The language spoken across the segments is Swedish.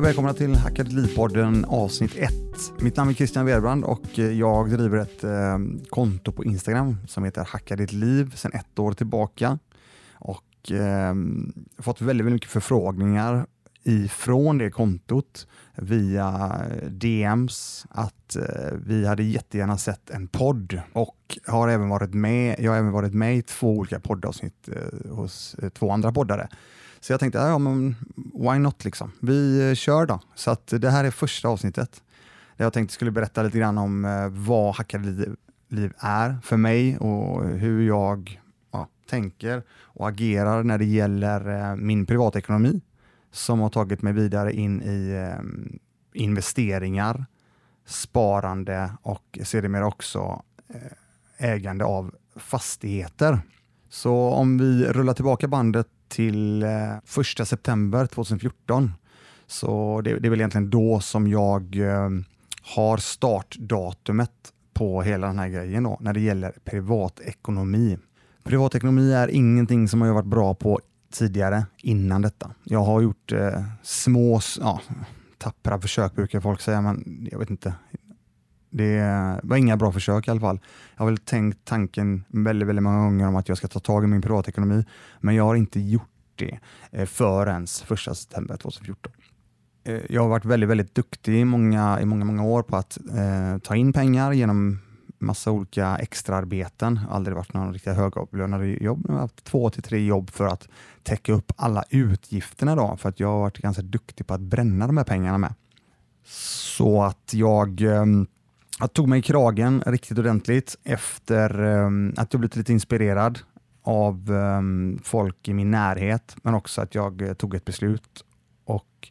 Och välkomna till Hacka ditt liv-podden avsnitt 1. Mitt namn är Christian Werbrand och eh, jag driver ett eh, konto på Instagram som heter Hacka ditt liv sedan ett år tillbaka. Och eh, fått väldigt, väldigt mycket förfrågningar ifrån det kontot via DMs att eh, vi hade jättegärna sett en podd och har även varit med, jag har även varit med i två olika poddavsnitt eh, hos eh, två andra poddare. Så jag tänkte, ja men why not liksom. Vi eh, kör då. Så att det här är första avsnittet. Där jag tänkte skulle berätta lite grann om eh, vad hackade liv, liv är för mig och hur jag ja, tänker och agerar när det gäller eh, min privatekonomi som har tagit mig vidare in i investeringar, sparande och sedermera också ägande av fastigheter. Så om vi rullar tillbaka bandet till eh, första september 2014. Så det, det, är väl egentligen då som jag eh, har startdatumet på hela den här grejen då, när det gäller privatekonomi. Privatekonomi är ingenting som jag har varit bra på tidigare innan detta. Jag har gjort eh, små, ja, tappra försök brukar folk säga, men jag vet inte. Det var inga bra försök i alla fall. Jag har väl tänkt tanken väldigt, väldigt många gånger om att jag ska ta tag i min privatekonomi, men jag har inte gjort det eh, förrän 1 september 2014. Eh, jag har varit väldigt, väldigt duktig i många, i många, många år på att eh, ta in pengar genom massa olika extraarbeten. Aldrig varit någon riktigt högavlönade jobb. Jag har haft två till tre jobb för att täcka upp alla utgifterna då, för att jag har varit ganska duktig på att bränna de här pengarna med. Så att jag eh, jag tog mig i kragen riktigt ordentligt efter um, att jag blivit lite inspirerad av um, folk i min närhet, men också att jag uh, tog ett beslut och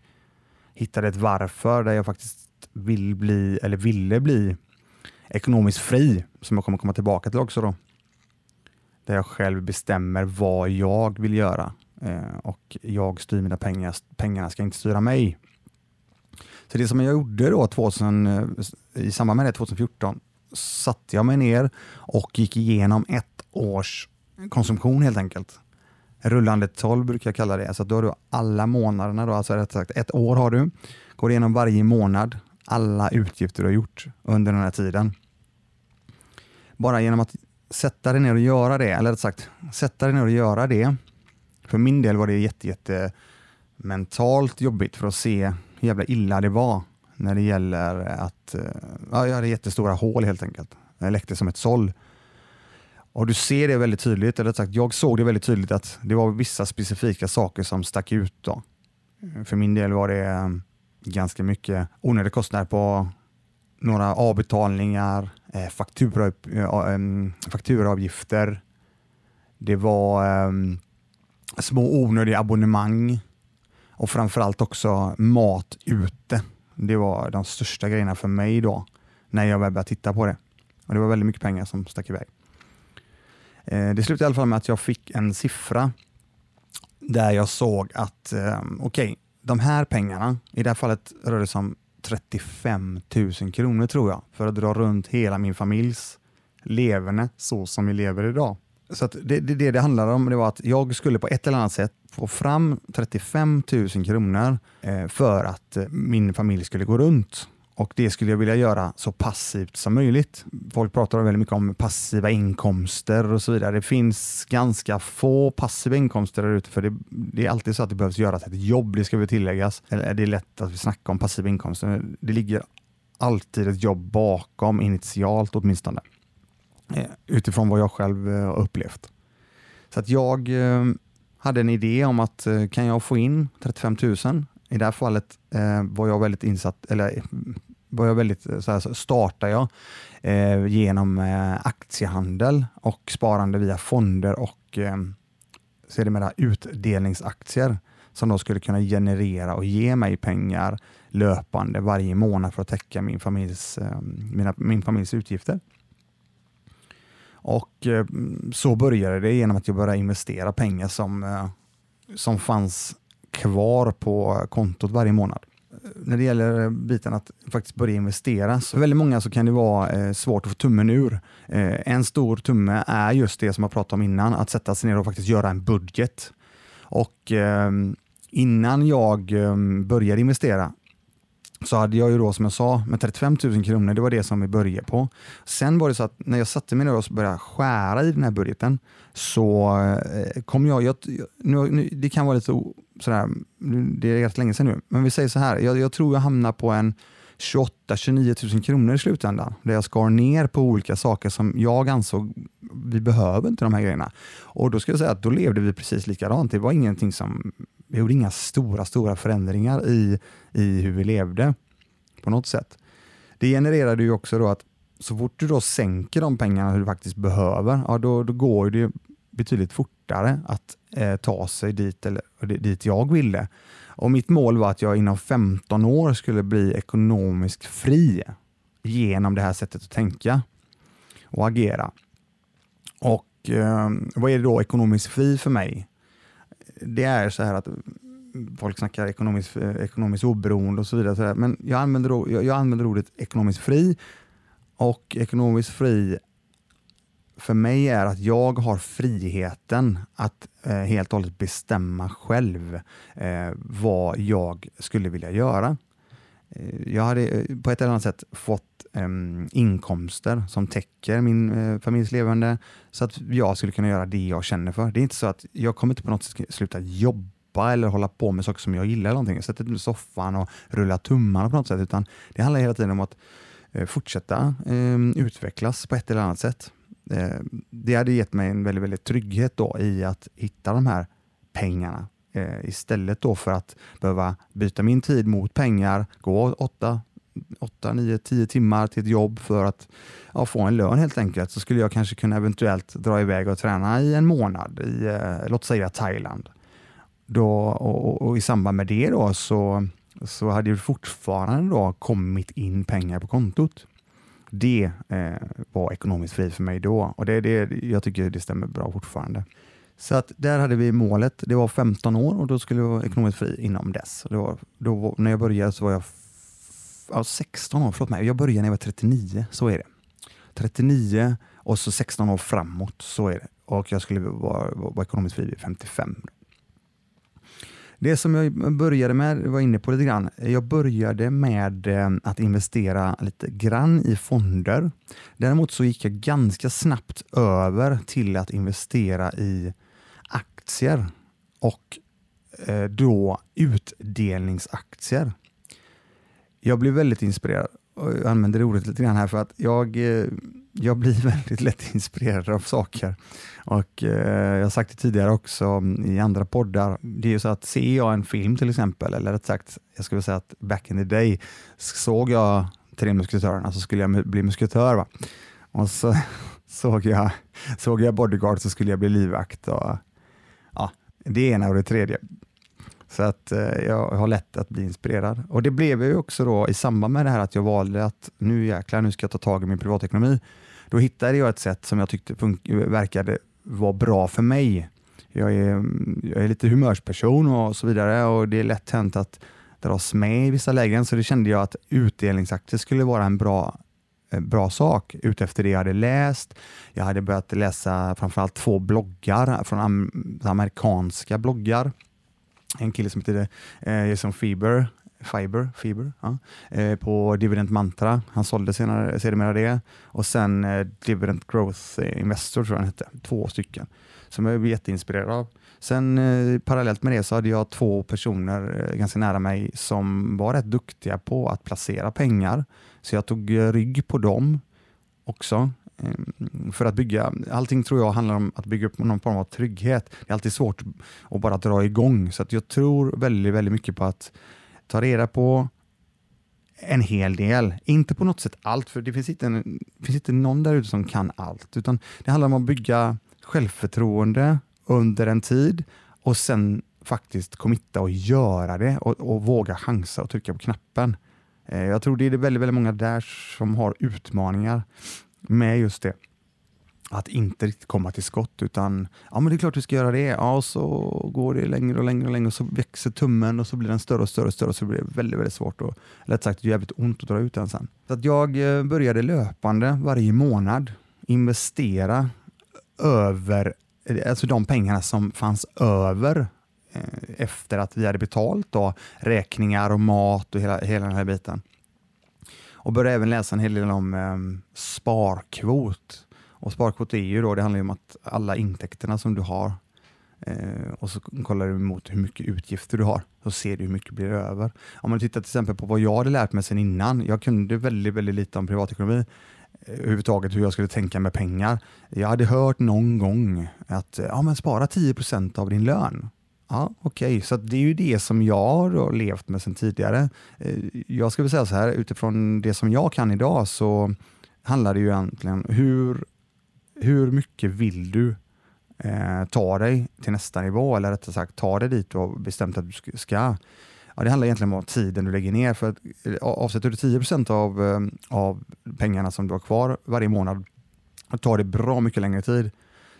hittade ett varför där jag faktiskt vill bli, eller ville bli ekonomiskt fri, som jag kommer komma tillbaka till också. då. Där jag själv bestämmer vad jag vill göra eh, och jag styr mina pengar. Pengarna ska inte styra mig. Så det som jag gjorde då 2000, eh, i samband med det 2014 satte jag mig ner och gick igenom ett års konsumtion helt enkelt. Rullande 12 brukar jag kalla det. Så då har du alla månaderna, då, alltså rätt sagt ett år har du, går igenom varje månad alla utgifter du har gjort under den här tiden. Bara genom att sätta dig ner och göra det, eller rätt sagt sätta dig ner och göra det. För min del var det jätte, jätte mentalt jobbigt för att se hur jävla illa det var när det gäller att eh, ja, jag hade jättestora hål helt enkelt. Jag läckte som ett såll. Och du ser det väldigt tydligt, eller sagt, jag såg det väldigt tydligt att det var vissa specifika saker som stack ut. Då. För min del var det eh, ganska mycket onödiga kostnader på några avbetalningar, eh, faktura, fakturaavgifter. Det var små onödiga abonnemang och framförallt också mat ute. Det var de största grejerna för mig då, när jag började titta på det. Och Det var väldigt mycket pengar som stack iväg. Eh, det slutade i alla fall med att jag fick en siffra där jag såg att eh, okej, okay, de här pengarna, i det här fallet rör det sig om 35 000 kronor tror jag, för att dra runt hela min familjs leverne så som vi lever idag. Så det, det, det det handlade om det var att jag skulle på ett eller annat sätt få fram 35 000 kronor eh, för att eh, min familj skulle gå runt. Och Det skulle jag vilja göra så passivt som möjligt. Folk pratar väldigt mycket om passiva inkomster och så vidare. Det finns ganska få passiva inkomster där ute, för det, det, är alltid så att det behövs göras ett jobb, det ska vi tilläggas. Eller det är lätt att vi snackar om passiva inkomster. Det ligger alltid ett jobb bakom, initialt åtminstone. Eh, utifrån vad jag själv eh, har upplevt. Så att jag eh, hade en idé om att kan jag få in 35 000? I det här fallet var jag väldigt insatt, eller var jag väldigt, så här, startade jag eh, genom eh, aktiehandel och sparande via fonder och eh, sedermera utdelningsaktier som då skulle kunna generera och ge mig pengar löpande varje månad för att täcka min familjs, eh, mina, min familjs utgifter. Och eh, så började det genom att jag började investera pengar som, eh, som fanns kvar på kontot varje månad. När det gäller biten att faktiskt börja investera, så för väldigt många så kan det vara eh, svårt att få tummen ur. Eh, en stor tumme är just det som jag pratade om innan, att sätta sig ner och faktiskt göra en budget. Och ehm, innan jag ehm, började investera så hade jag ju då som jag sa med 35 000 kronor, det var det som vi började på. Sen var det så att när jag satte mig ner och började skära i den här budgeten så eh, kom jag, jag nu, nu, det kan vara lite sådär, det är rätt länge sedan nu, men vi säger så här, jag, jag tror jag hamnar på en 28-29 000 kronor i slutändan, där jag skar ner på olika saker som jag ansåg, vi behöver inte de här grejerna. Och då ska jag säga att då levde vi precis likadant. Det var ingenting som, vi gjorde inga stora, stora förändringar i, i hur vi levde på något sätt. Det genererade ju också då att så fort du då sänker de pengarna du faktiskt behöver, ja då, då går det betydligt fortare att eh, ta sig dit, eller, dit jag ville. Och mitt mål var att jag inom 15 år skulle bli ekonomiskt fri genom det här sättet att tänka och agera. Och eh, vad är det då ekonomiskt fri för mig? Det är så här att folk snackar ekonomiskt, eh, ekonomiskt oberoende och så vidare, men jag använder, jag, jag använder ordet ekonomiskt fri och ekonomiskt fri för mig är att jag har friheten att eh, helt och hållet bestämma själv eh, vad jag skulle vilja göra. Eh, jag hade eh, på ett eller annat sätt fått um, inkomster som täcker min uh, familjs levande så att jag skulle kunna göra det jag känner för. Det är inte så att jag kommer inte på något sätt sluta jobba eller hålla på med saker som jag gillar. Eller någonting. Sätta mig i soffan och rulla tummarna på något sätt, utan det handlar hela tiden om att uh, fortsätta um, utvecklas på ett eller annat sätt. Uh, det hade gett mig en väldigt, väldigt trygghet då i att hitta de här pengarna eh, istället då för att behöva byta min tid mot pengar, gå 8, 8 9, 10 timmar till ett jobb för att ja, få en lön helt enkelt, så skulle jag kanske kunna eventuellt dra iväg och träna i en månad i, eh, låt säga Thailand. Då, och, och, och, i samband med det då så, så hade det fortfarande då kommit in pengar på kontot det eh, var ekonomiskt fri för mig då och det, det, jag tycker det stämmer bra fortfarande. Så att där hade vi målet. Det var 15 år och då skulle jag vara ekonomiskt fri inom dess. Var, då, när jag började så var jag ja, 16 år, förlåt mig. Jag började när jag var 39, så är det. 39 och så 16 år framåt, så är det. Och jag skulle vara, vara ekonomiskt fri vid 55. Det som jag började med, var inne på lite grann, jag började med eh, att investera lite grann i fonder. Däremot så gick jag ganska snabbt över till att investera i aktier och eh, då utdelningsaktier. Jag blev väldigt inspirerad och jag använder ordet lite grann här för att jag eh, jag blir väldigt lätt inspirerad av saker. Och eh, Jag har sagt det tidigare också i andra poddar. Det är ju så att ser jag en film till exempel, eller rätt sagt, jag skulle säga att back in the day, såg jag Tre musketörerna så skulle jag bli musketör. Va? Och så såg jag, såg jag Bodyguard så skulle jag bli livvakt. Och, det ena och det tredje. Så att eh, jag har lätt att bli inspirerad. Och det blev jag också då i samband med det här att jag valde att nu jäklar, nu ska jag ta tag i min privatekonomi. Då hittade jag ett sätt som jag tyckte verkade vara bra för mig. Jag är, jag är lite humörsperson och så vidare och det är lätt hänt att dras med i vissa lägen, så det kände jag att utdelningsaktier skulle vara en bra bra sak utefter det jag hade läst. Jag hade börjat läsa framförallt två bloggar från amerikanska bloggar en kille som heter eh, Jason Fiber, Fiber, Fiber ja, eh, på Dividend Mantra. Han sålde senare, sedermera det. Och sen eh, Dividend Growth Investor tror jag han hette. Två stycken som jag blev jätteinspirerad av. Sen eh, parallellt med det så hade jag två personer eh, ganska nära mig som var rätt duktiga på att placera pengar. Så jag tog eh, rygg på dem också. Ehm, för att bygga, allting tror jag handlar om att bygga upp någon form av trygghet. Det är alltid svårt att bara dra igång, så att jag tror väldigt, väldigt mycket på att ta reda på en hel del. Inte på något sätt allt, för det finns inte, en, finns inte någon där ute som kan allt, utan det handlar om att bygga självförtroende under en tid och sen faktiskt committa och göra det och, och våga chansa och trycka på knappen. Eh, jag tror det är väldigt, väldigt många där som har utmaningar med just det. Att inte riktigt komma till skott utan ja men det är klart vi ska göra det. Ja, och så går det längre och längre och längre och så växer tummen och så blir den större och större och större och så blir det väldigt, väldigt svårt och lätt sagt jävligt ont att dra ut den sen. Så att jag eh, började löpande varje månad investera över, eh, alltså de pengarna som fanns över Eh, efter att vi hade betalt då, räkningar och mat och hela, hela den här biten. Och började även läsa en hel del om eh, sparkvot. Och sparkvot är ju då, det handlar om att alla intäkterna som du har eh, och så kollar du mot hur mycket utgifter du har, så ser du hur mycket blir över. Om man tittar till exempel på vad jag hade lärt mig sedan innan, jag kunde väldigt, väldigt lite om privatekonomi, eh, överhuvudtaget hur jag skulle tänka med pengar. Jag hade hört någon gång att ja, men spara 10% av din lön. Ja, Okej, okay. så det är ju det som jag har eh, levt med sedan tidigare. Eh, jag skulle säga så här, utifrån det som jag kan idag så handlar det ju egentligen hur, hur mycket vill du eh, ta dig till nästa nivå eller rättare sagt ta dig dit du har bestämt att du ska. Ja, det handlar egentligen om tiden du lägger ner. För att, eh, avsätter du 10 av, av pengarna som du har kvar varje månad, tar det bra mycket längre tid.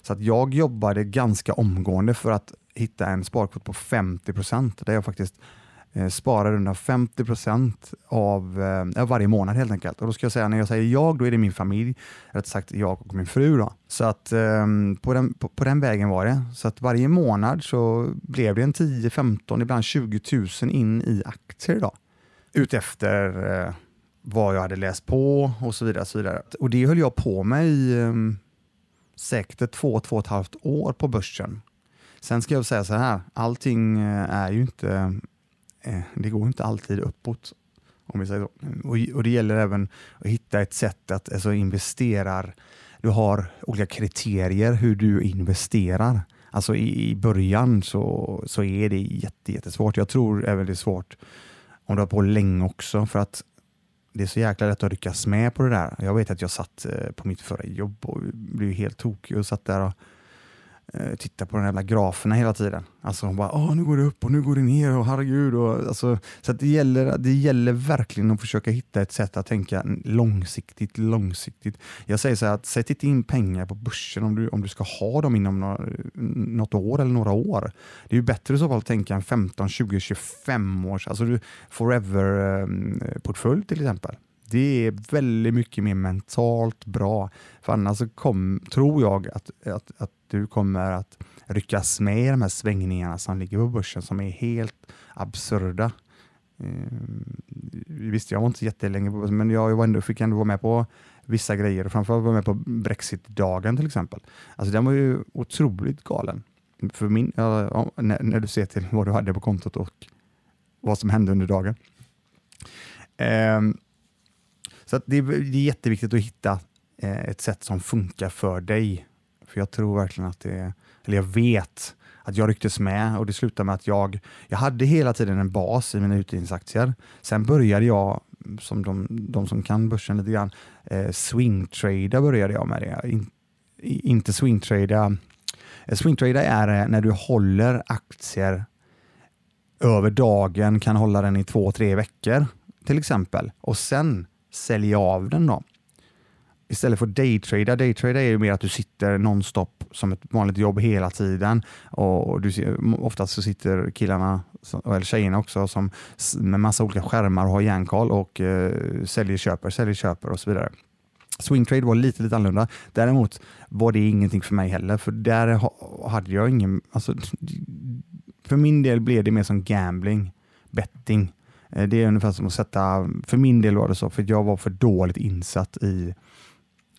Så att jag jobbade ganska omgående för att hitta en sparkvot på 50 procent där jag faktiskt eh, sparar runt 50 procent av eh, varje månad helt enkelt. Och då ska jag säga, när jag säger jag, då är det min familj, rätt sagt jag och min fru. Då. Så att eh, på, den, på, på, den vägen var det. Så att varje månad så blev det en 10, 15, ibland 20 000 in i aktier. Då. Utefter eh, vad jag hade läst på och så vidare. Och, så vidare. och det höll jag på med i eh, säkert två, två och ett halvt år på börsen. Sen ska jag säga så här, allting eh, är ju inte, eh, det går inte alltid uppåt. Om vi säger så. Och, det gäller även att hitta ett sätt att alltså, investera. Du har olika kriterier hur du investerar. Alltså i, i början så, så är det jätte, jättesvårt. Jag tror även det är svårt om du har på länge också för att det är så jäkla lätt att ryckas med på det där. Jag vet att jag satt eh, på mitt förra jobb och blev helt tokig och satt där och Eh, titta på de jävla graferna hela tiden. Alltså hon bara, Åh, nu går det upp och nu går det ner och herregud. Och, alltså, så det, gäller, det gäller verkligen att försöka hitta ett sätt att tänka långsiktigt, långsiktigt. Jag säger så här, att sätt inte in pengar på börsen om du, om du ska ha dem inom några, något år eller några år. Det är ju bättre i så fall att tänka en 15, 20, 25 års, alltså du forever-portfölj eh, till exempel. Det är väldigt mycket mer mentalt bra. För annars så kom, tror jag att, att, att du kommer att ryckas med i de här svängningarna som ligger på börsen som är helt absurda. Ehm, visst, jag var inte jättelänge på börsen, men jag var ändå, fick ändå vara med på vissa grejer. Framförallt var med på Brexit-dagen till exempel. Alltså den var ju otroligt galen. För min, ja, när, när, du ser till vad du hade på kontot och vad som hände under dagen. Ehm, så det, är, det är jätteviktigt att hitta eh, ett sätt som funkar för dig. För jag tror verkligen att det, eller jag vet att jag rycktes med och det slutade med att jag, jag hade hela tiden en bas i mina utdelningsaktier. Sen började jag, som de, de som kan börsen lite grann, eh, swingtrada började jag med det. In, inte swingtrada. Eh, swingtrada är eh, när du håller aktier över dagen, kan hålla den i två, tre veckor till exempel och sen sälja av den då. Istället för daytrada. Daytrada är ju mer att du sitter nonstop som ett vanligt jobb hela tiden. Och du oftast så sitter killarna, eller tjejerna också, som, med massa olika skärmar och har järnkoll och eh, säljer, köper, säljer, köper och så vidare. Swingtrade var lite, lite annorlunda. Däremot var det ingenting för mig heller, för där hade jag ingen... Alltså, för min del blev det mer som gambling, betting. Eh, det är ungefär som att sätta, för min del var det så, för jag var för dåligt insatt i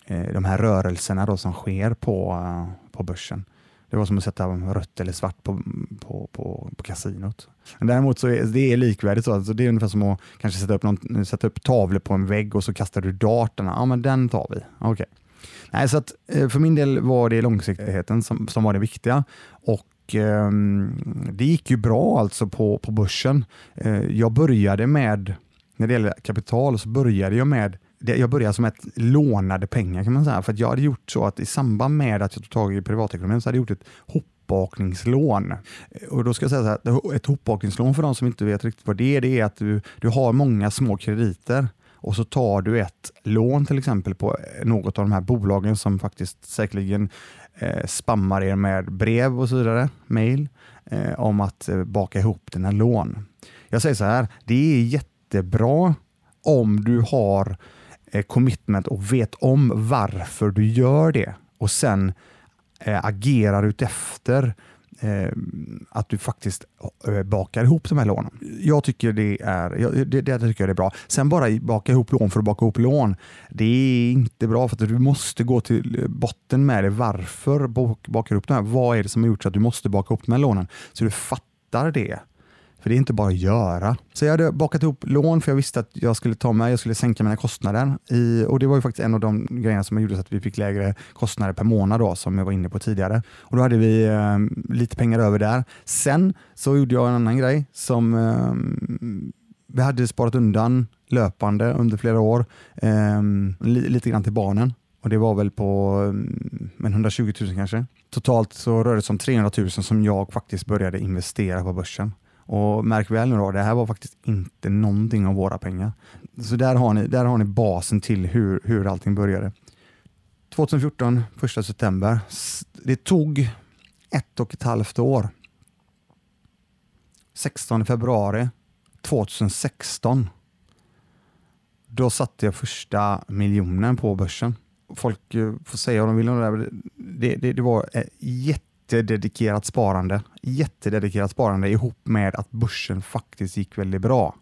eh, de här rörelserna då som sker på, eh, på börsen. Det var som att sätta rött eller svart på, på, på, på kasinot. Men däremot så är det är likvärdigt. Så. Alltså det är ungefär som att kanske sätta upp, någon, sätta upp tavlor på en vägg och så kastar du darterna. Ja, men den tar vi. Okay. Nej, så att, för min del var det långsiktigheten som, som var det viktiga. Och Ehm, det gick ju bra alltså på, på börsen. Eh, jag började med, när det gäller kapital, så började jag med jag började som ett lånade pengar kan man säga. För jag hade gjort så att i samband med att jag tog tag i privatekonomin så hade jag gjort ett hopbakningslån. Eh, och då ska jag säga så här, ett hopbakningslån för de som inte vet riktigt vad det är, det är att du, du har många små krediter och så tar du ett lån till exempel på något av de här bolagen som faktiskt säkerligen eh, spammar er med brev och så vidare, mail, eh, om att eh, baka ihop dina lån. Jag säger så här, det är jättebra om du har eh, commitment och vet om varför du gör det och sen eh, agerar utefter Eh, att du faktiskt eh, bakar ihop de här lånen. Jag tycker det är, det, det tycker jag är bra. Sen bara baka ihop lån för att baka ihop lån, det är inte bra för att du måste gå till botten med det. Varför bakar du upp de här? Vad är det som har gjort så att du måste baka ihop de här lånen? Så du fattar det. För det är inte bara att göra. Så jag hade bakat ihop lån för jag visste att jag skulle ta mig, jag skulle sänka mina kostnader. I, och det var ju faktiskt en av de grejerna som gjorde så att vi fick lägre kostnader per månad då, som jag var inne på tidigare. Och då hade vi eh, lite pengar över där. Sen så gjorde jag en annan grej som eh, vi hade sparat undan löpande under flera år, eh, li, lite grann till barnen. Och Det var väl på eh, 120 000 kanske. Totalt så rörde det sig om 300 000 som jag faktiskt började investera på börsen. Och märk väl nu då, det här var faktiskt inte någonting av våra pengar. Så där har ni, där har ni basen till hur, hur allting började. 2014, 1 september. Det tog ett och ett halvt år. 16 februari 2016. Då satte jag första miljonen på börsen. Folk eh, får säga vad de vill om det där. Det, det, det var eh, jätte jättededikerat sparande, jättededikerat sparande ihop med att börsen faktiskt gick väldigt bra.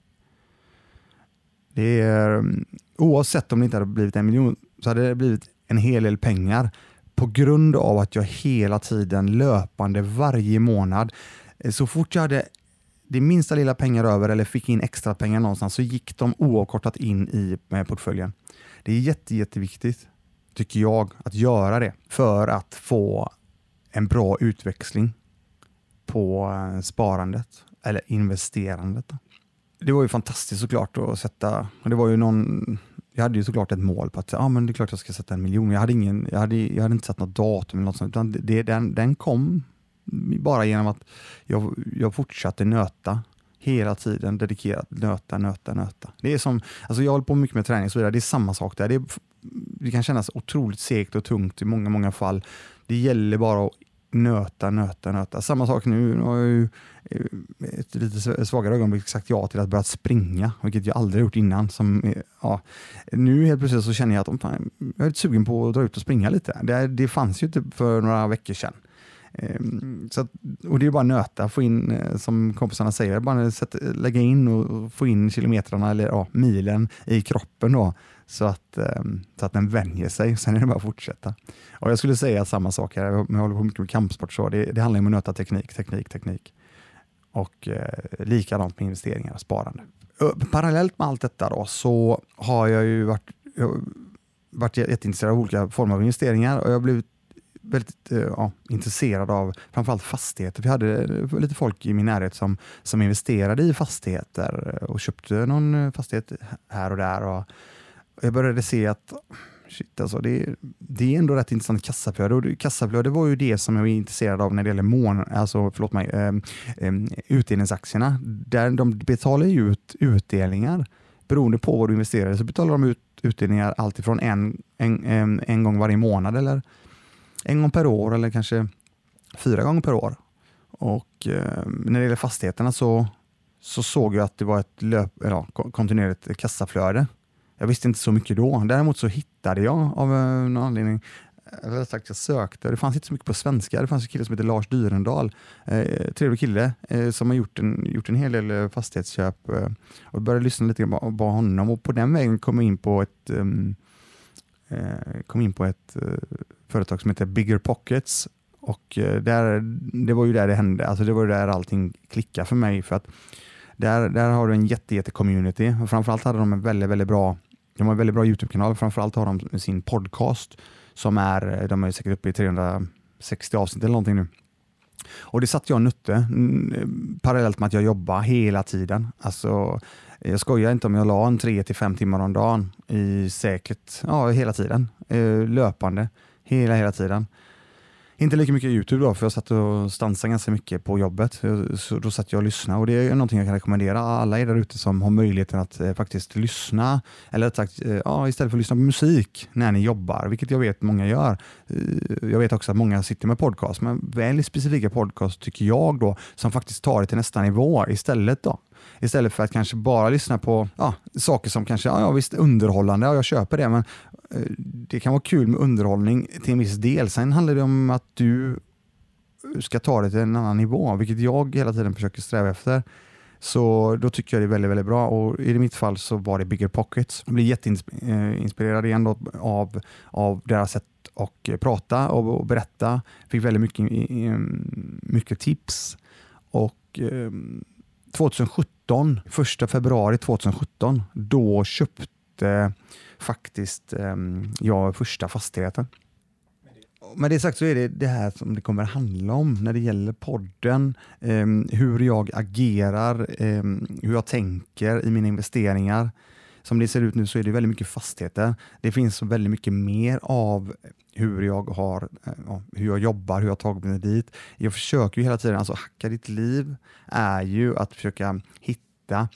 Det är, mm, oavsett om det inte hade blivit en miljon så hade det blivit en hel del pengar på grund av att jag hela tiden löpande varje månad, eh, så fort jag hade det minsta lilla pengar över eller fick in extra pengar någonstans så gick de oavkortat in i eh, portföljen. Det är jätte, jätteviktigt, tycker jag, att göra det för att få en bra utväxling på eh, sparandet eller investerandet. Det var ju fantastiskt såklart att sätta, det var ju någon, jag hade ju såklart ett mål på att ah, men det är klart jag ska sätta en miljon. Jag hade, ingen, jag hade, jag hade inte satt något datum eller något sånt, utan det, den, den kom bara genom att jag, jag fortsatte nöta hela tiden dedikerat nöta, nöta, nöta. Det är som, alltså jag håller på mycket med träning och så vidare. Det är samma sak där. Det, är, det kan kännas otroligt segt och tungt i många, många fall. Det gäller bara att nöta, nöta, nöta. Samma sak nu. Nu har jag ju eh, ett lite svagare ögonblick sagt ja till att börja springa, vilket jag aldrig gjort innan. Som, eh, ja, nu helt plötsligt så känner jag att fan, jag är lite sugen på att dra ut och springa lite. Det, det fanns ju inte för några veckor sedan. Ehm, så att, och det är bara nöta, få in, eh, som kompisarna säger, bara sätta, lägga in och få in kilometrarna eller ja, milen i kroppen då, så att, ehm, så att den vänjer sig. Sen är det bara att fortsätta. Och jag skulle säga samma sak här, jag håller på mycket med kampsport, så det, det handlar om att nöta teknik, teknik, teknik. Och eh, likadant med investeringar och sparande. Eh, parallellt med allt detta då, så har jag ju varit, jag varit jätteintresserad av olika former av investeringar och jag har blivit väldigt eh, ja, intresserad av framförallt fastigheter. Vi hade eh, lite folk i min närhet som, som investerade i fastigheter och köpte någon fastighet här och där. Och jag började se att shit alltså, det, det är ändå rätt intressant kassaflöde. Och kassaflöde var ju det som jag var intresserad av när det gäller mån, alltså, förlåt mig, um, utdelningsaktierna. Där de betalar ju ut utdelningar. Beroende på vad du investerar så betalar de ut utdelningar alltifrån en, en, en, en gång varje månad eller en gång per år eller kanske fyra gånger per år. Och eh, När det gäller fastigheterna så, så såg jag att det var ett löp, eller, kontinuerligt kassaflöde. Jag visste inte så mycket då. Däremot så hittade jag av eh, någon anledning eh, eller sagt jag sökte, det fanns inte så mycket på svenska. Det fanns en kille som heter Lars Dyrendal, eh, trevlig kille eh, som har gjort en, gjort en hel del eh, fastighetsköp eh, och började lyssna lite grann på honom. Och på den vägen kom jag in på ett, ehm, eh, kom in på ett företag som heter Bigger Pockets. Och där, det var ju där det hände, alltså det var ju där allting klickade för mig. För att där, där har du en jätte, jätte community och framförallt hade de en väldigt, väldigt bra de har en väldigt bra Youtube-kanal, framförallt har de sin podcast som är, de är säkert uppe i 360 avsnitt eller någonting nu. Och det satt jag och nötte mm, parallellt med att jag jobbade hela tiden. Alltså, jag skojar inte om jag la en 3 till 5 timmar om dagen i säkert, ja hela tiden, eh, löpande, hela hela tiden. Inte lika mycket Youtube då, för jag satt och stansade ganska mycket på jobbet. Eh, så då satt jag och lyssnade och det är någonting jag kan rekommendera alla er där ute som har möjligheten att eh, faktiskt lyssna, eller sagt, eh, ja, istället för att lyssna på musik när ni jobbar, vilket jag vet många gör. Eh, jag vet också att många sitter med podcast, men välj specifika podcast tycker jag då, som faktiskt tar det till nästa nivå istället. då. Istället för att kanske bara lyssna på ja, saker som kanske, ja, ja visst underhållande, ja, jag köper det, men Eh, det kan vara kul med underhållning till en viss del. Sen handlar det om att du ska ta det till en annan nivå, vilket jag hela tiden försöker sträva efter, så då tycker jag det är väldigt, väldigt bra och i mitt fall så var det Bigger Pockets. Jag blev jätteinspirerad igen då av, av deras sätt att prata och, och berätta. Fick väldigt mycket, eh, mycket tips och eh, 2017, ehm, första februari 2017, då köpte faktiskt ehm, jag första fastigheten. Med det sagt så är det det här som det kommer handla om när det gäller podden, ehm, hur jag agerar, ehm, hur jag tänker i mina investeringar. Som det ser ut nu så är det väldigt mycket fastigheter. Det finns väldigt mycket mer av hur jag, har, eh, hur jag jobbar, hur jag tagit mig dit. Jag försöker ju hela tiden, alltså hacka ditt liv är ju att försöka hitta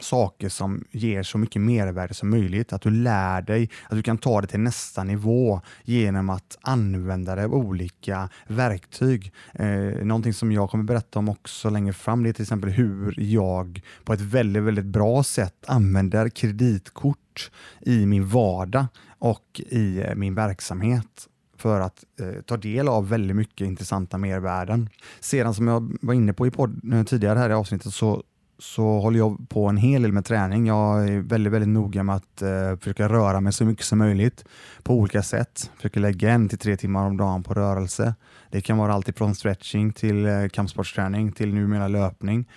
saker som ger så mycket mervärde som möjligt. Att du lär dig, att du kan ta det till nästa nivå genom att använda dig av olika verktyg. Eh, någonting som jag kommer berätta om också längre fram, det är till exempel hur jag på ett väldigt, väldigt bra sätt använder kreditkort i min vardag och i eh, min verksamhet för att eh, ta del av väldigt mycket intressanta mervärden. Sedan som jag var inne på i podd, eh, tidigare här i avsnittet så så håller jag på en hel del med träning. Jag är väldigt, väldigt noga med att eh, försöka röra mig så mycket som möjligt på olika sätt. Försöker lägga en till tre timmar om dagen på rörelse. Det kan vara allt från stretching till eh, kampsportsträning till numera löpning.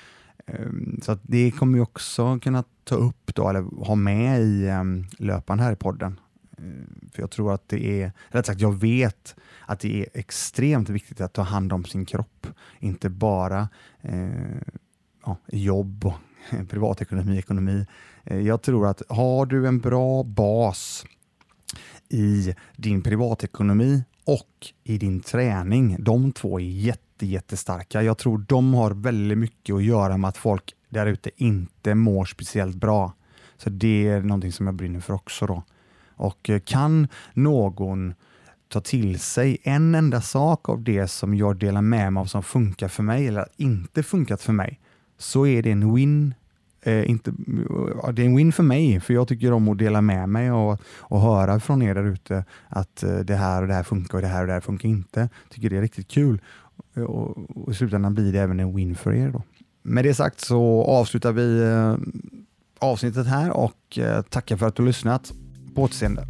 Ehm, så det kommer vi också kunna ta upp då, eller ha med i ehm, löpan här i podden. Eh, för jag tror att det är, rätt sagt jag vet att det är extremt viktigt att ta hand om sin kropp. Inte bara eh, ja, jobb och privatekonomi, ekonomi. Eh, jag tror att har du en bra bas i din privatekonomi och i din träning, de två är jätte, jättestarka. Jag tror de har väldigt mycket att göra med att folk där ute inte mår speciellt bra. Så det är någonting som jag brinner för också. då. Och eh, kan någon ta till sig en enda sak av det som jag delar med mig av som funkar för mig eller inte funkat för mig, så är det en win Eh, inte, det är en win för mig, för jag tycker om att dela med mig och, och höra från er där ute att eh, det här och det här funkar och det här och det här funkar inte. tycker det är riktigt kul eh, och, och i slutändan blir det även en win för er. Då. Med det sagt så avslutar vi eh, avsnittet här och eh, tackar för att du lyssnat. På återseende.